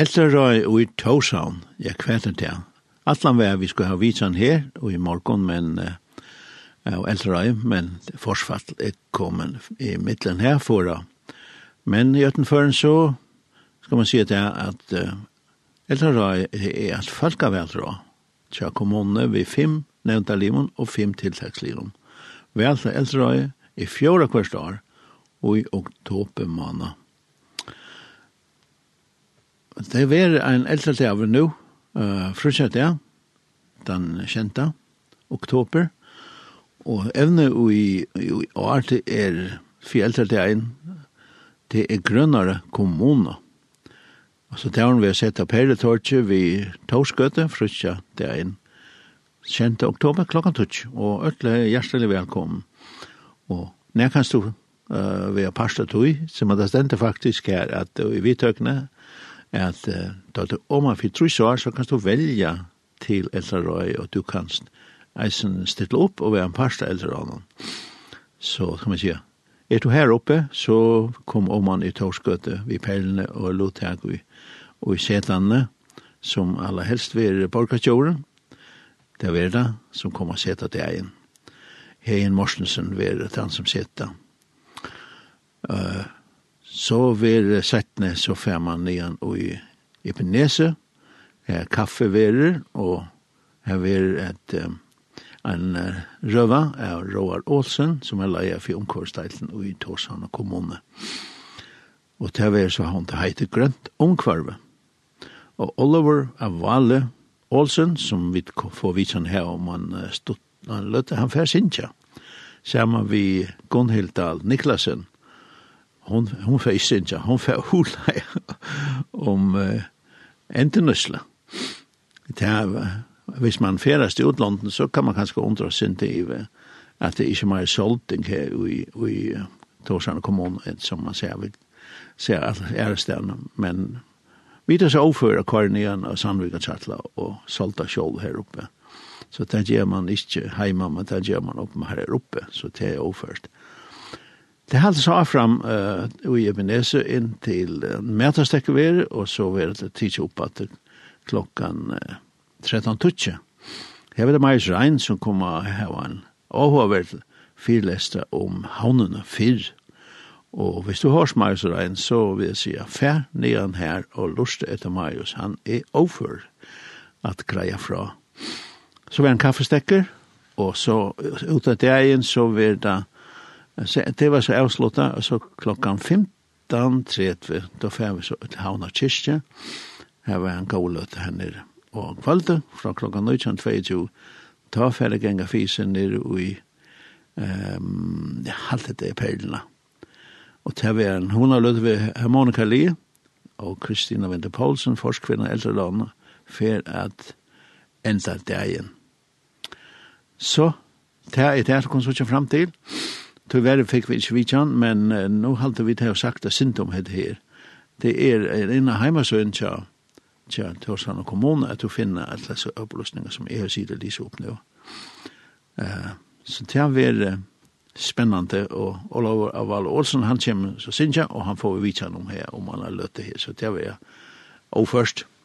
Eldrøy og i Tåshavn, jeg kvetter til han. Atlan var vi skulle ha vitsan her og i morgon, men uh, og Røy, men forsfatt er kommet i midtelen her for da. Men i Øtenføren så skal man si at, at uh, Røy er at folk av Eldrøy. Tja kommune vi fem nevnta limon og fem tiltakslimon. altså fra Røy i fjóra hvert år og i oktober måned. Det var en eldre til av nå, uh, frusett ja, den kjente, oktober, og evne i, i år til er for eldre til en, det er grønnere kommuner. Altså det har vi sett av Perletorget ved Torskøte, frusett det er en kjente oktober klokka tutsk, og ødele hjertelig velkommen. Og når kan du uh, ved parstet tog, som det stendte faktisk her, at uh, i vidtøkene, at uh, da du om man fyrt trus år, så kan du velja til eldre og du kan eisen stille opp og være en parst av eldre røy. Så kan man sige, er du her oppe, så kom om man i torskøtte, vi perlene og lotak vi, og i setlandene, som aller helst vil borgarkjøren, det er verda som kommer og seta til egen. Hein Morsensen vil han som seta. Uh, Så ved settene så fer man igjen og i Epenese, her kaffeverer, og her ver et um, en uh, røva av Roar Olsen, som er leia for omkvarsteilen i Torshavn kommune. Og til ver så har han til heite grønt omkvarve. Og Oliver av Valle Olsen, som vi får vitsen her om han uh, stod, han løtte han færsinsja, sammen vi Gunnhildal Niklasen, hon hon fer sinja hon fer hula om uh, entenusla. Det er, hvis man ferast i utlandet, så kan man kanskje undra sin til at det ikke mer solting her i, i Torsan kommun, som man ser, vi ser er ærestene, men vi tar så overfører Kvarnian og Sandvika Tjartla og Solta Kjol her oppe. Så det gjør man ikke heima, men det gjør man oppe her oppe, så det er overført Det har så fram uh, i Ebenese inn til uh, Mätarstäckver och så var det tidigt upp att klockan uh, 13.30. Her var det Majs Rein som kom att ha en avhåverd fyrleste om havnene fyr. Og hvis du har Majus Rein, så vil jeg si at fær nian her og lust etter Majus, han er over at greia fra. Så var han kaffestekker, og så ut av egen så var det Det var så avsluttet, og så klokkan 15.30, da fer vi så til Havna Kyrkje. Her var en god løte her nere. Og kvalde, fra klokkan 19.22, da fer jeg ganga fysen nere og i um, halte det i perlene. Og til vi en hona løte ved Monika Lee, og Kristina Vinter Poulsen, forskvinna eldre låna, for at enda dagen. Så, det er det som kom så fram til. Tyvärr fick vi inte vidtjan, men nu halte vi till sagt att symptom om det her. Det er inna heimasøen tja, tja, Torsland og kommune, at du finner alle disse oppløsninger som er sida disse opp nå. Uh, så det har vært spennende, og Olav Aval Olsen, han kommer så sint og han får vi vidtjan om her, om han har løtt det her, så det har vært. Og først,